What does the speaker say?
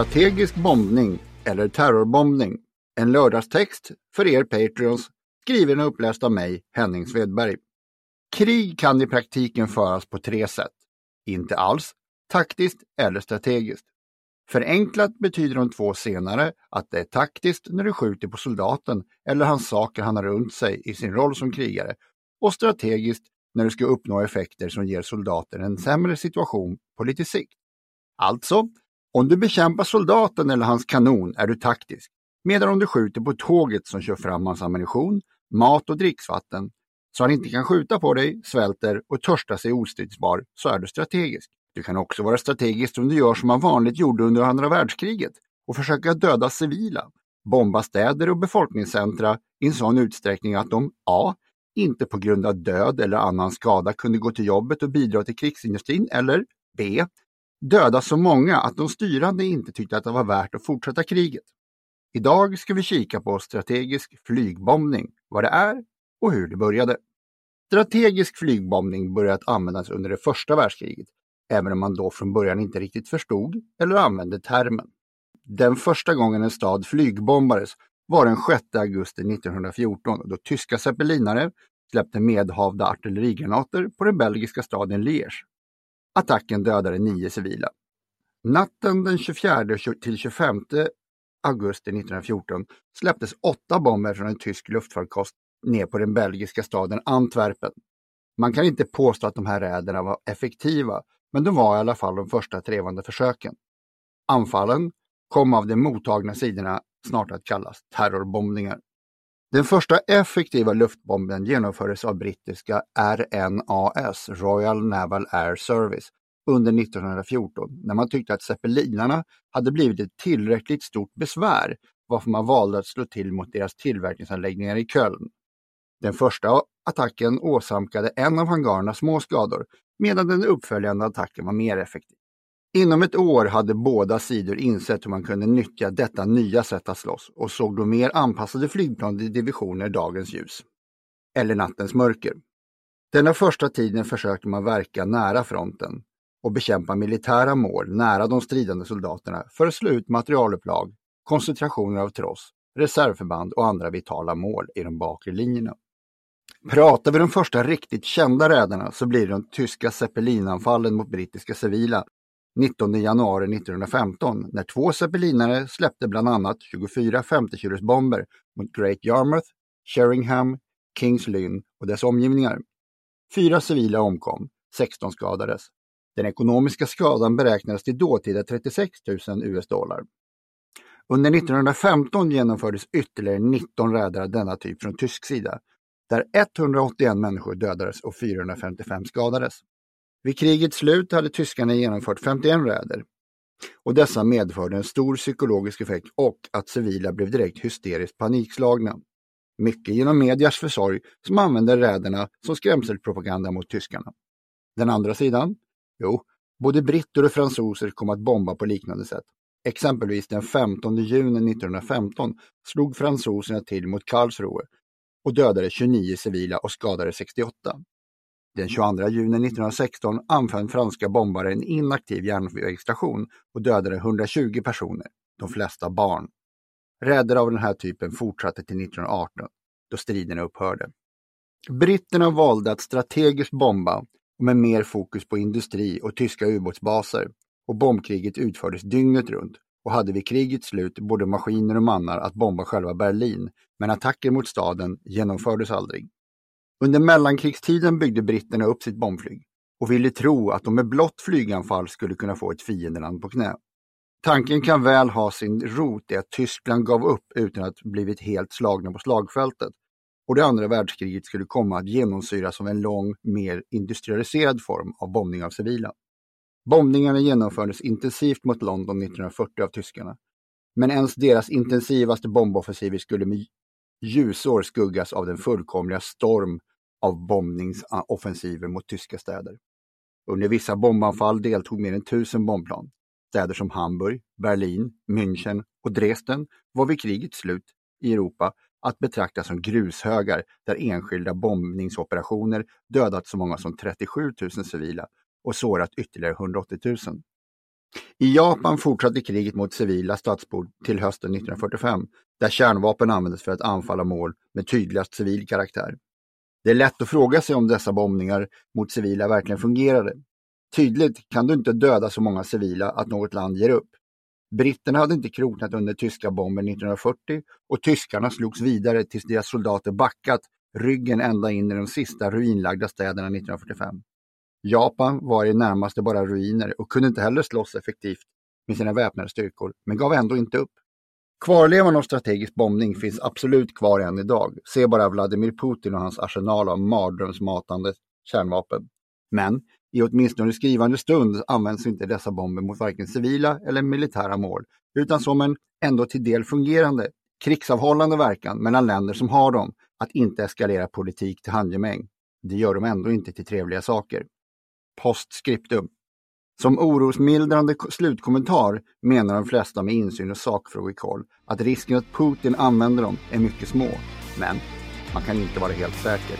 Strategisk bombning eller terrorbombning. En lördagstext för er Patreons skriven och uppläst av mig, Henning Svedberg. Krig kan i praktiken föras på tre sätt. Inte alls, taktiskt eller strategiskt. Förenklat betyder de två senare att det är taktiskt när du skjuter på soldaten eller hans saker han har runt sig i sin roll som krigare och strategiskt när du ska uppnå effekter som ger soldaten en sämre situation på lite sikt. Alltså, om du bekämpar soldaten eller hans kanon är du taktisk, medan om du skjuter på tåget som kör fram hans ammunition, mat och dricksvatten, så han inte kan skjuta på dig, svälter och törstar sig ostridsbar, så är du strategisk. Du kan också vara strategisk om du gör som man vanligt gjorde under andra världskriget och försöka döda civila, bomba städer och befolkningscentra i en sån utsträckning att de A. Inte på grund av död eller annan skada kunde gå till jobbet och bidra till krigsindustrin eller B döda så många att de styrande inte tyckte att det var värt att fortsätta kriget. Idag ska vi kika på strategisk flygbombning, vad det är och hur det började. Strategisk flygbombning började att användas under det första världskriget, även om man då från början inte riktigt förstod eller använde termen. Den första gången en stad flygbombades var den 6 augusti 1914 då tyska zeppelinare släppte medhavda artillerigranater på den belgiska staden Liège. Attacken dödade nio civila. Natten den 24 till 25 augusti 1914 släpptes åtta bomber från en tysk luftfarkost ner på den belgiska staden Antwerpen. Man kan inte påstå att de här räderna var effektiva, men de var i alla fall de första trevande försöken. Anfallen kom av de mottagna sidorna snart att kallas terrorbombningar. Den första effektiva luftbomben genomfördes av brittiska RNAS, Royal Naval Air Service, under 1914 när man tyckte att zeppelinarna hade blivit ett tillräckligt stort besvär varför man valde att slå till mot deras tillverkningsanläggningar i Köln. Den första attacken åsamkade en av hangarerna små skador medan den uppföljande attacken var mer effektiv. Inom ett år hade båda sidor insett hur man kunde nyttja detta nya sätt att slåss och såg då mer anpassade flygplan i divisioner dagens ljus. Eller nattens mörker. Denna första tiden försökte man verka nära fronten och bekämpa militära mål nära de stridande soldaterna för att slå ut materialupplag, koncentrationer av tross, reservförband och andra vitala mål i de bakre linjerna. Pratar vi de första riktigt kända räderna så blir det de tyska zeppelinanfallen mot brittiska civila 19 januari 1915 när två zeppelinare släppte bland annat 24 50-kilosbomber mot Great Yarmouth, Sheringham, Kings Lynn och dess omgivningar. Fyra civila omkom, 16 skadades. Den ekonomiska skadan beräknades till dåtida 36 000 US-dollar. Under 1915 genomfördes ytterligare 19 räder av denna typ från tysk sida, där 181 människor dödades och 455 skadades. Vid krigets slut hade tyskarna genomfört 51 räder och dessa medförde en stor psykologisk effekt och att civila blev direkt hysteriskt panikslagna. Mycket genom medias försorg som använde räderna som skrämselpropaganda mot tyskarna. Den andra sidan? Jo, både britter och fransoser kom att bomba på liknande sätt. Exempelvis den 15 juni 1915 slog fransoserna till mot Karlsruhe och dödade 29 civila och skadade 68. Den 22 juni 1916 anföll franska bombare en inaktiv järnvägsstation och dödade 120 personer, de flesta barn. Räder av den här typen fortsatte till 1918, då striderna upphörde. Britterna valde att strategiskt bomba med mer fokus på industri och tyska ubåtsbaser och bombkriget utfördes dygnet runt och hade vid krigets slut både maskiner och mannar att bomba själva Berlin, men attacker mot staden genomfördes aldrig. Under mellankrigstiden byggde britterna upp sitt bombflyg och ville tro att de med blott flyganfall skulle kunna få ett fiendeland på knä. Tanken kan väl ha sin rot i att Tyskland gav upp utan att blivit helt slagna på slagfältet och det andra världskriget skulle komma att genomsyras av en lång, mer industrialiserad form av bombning av civila. Bombningarna genomfördes intensivt mot London 1940 av tyskarna. Men ens deras intensivaste bomboffensiver skulle med ljusår skuggas av den fullkomliga storm av bombningsoffensiver mot tyska städer. Under vissa bombanfall deltog mer än tusen bombplan. Städer som Hamburg, Berlin, München och Dresden var vid krigets slut i Europa att betrakta som grushögar där enskilda bombningsoperationer dödat så många som 37 000 civila och sårat ytterligare 180 000. I Japan fortsatte kriget mot civila stadsbor till hösten 1945, där kärnvapen användes för att anfalla mål med tydligast civil karaktär. Det är lätt att fråga sig om dessa bombningar mot civila verkligen fungerade. Tydligt kan du inte döda så många civila att något land ger upp. Britterna hade inte kroknat under tyska bomben 1940 och tyskarna slogs vidare tills deras soldater backat ryggen ända in i de sista ruinlagda städerna 1945. Japan var i närmaste bara ruiner och kunde inte heller slåss effektivt med sina väpnade styrkor, men gav ändå inte upp. Kvarlevan av strategisk bombning finns absolut kvar än idag. Se bara Vladimir Putin och hans arsenal av mardrömsmatande kärnvapen. Men i åtminstone skrivande stund används inte dessa bomber mot varken civila eller militära mål, utan som en ändå till del fungerande krigsavhållande verkan mellan länder som har dem, att inte eskalera politik till handgemäng. Det gör de ändå inte till trevliga saker. Postscriptum. Som orosmildrande slutkommentar menar de flesta med insyn och sakfrågekoll att risken att Putin använder dem är mycket små. Men man kan inte vara helt säker.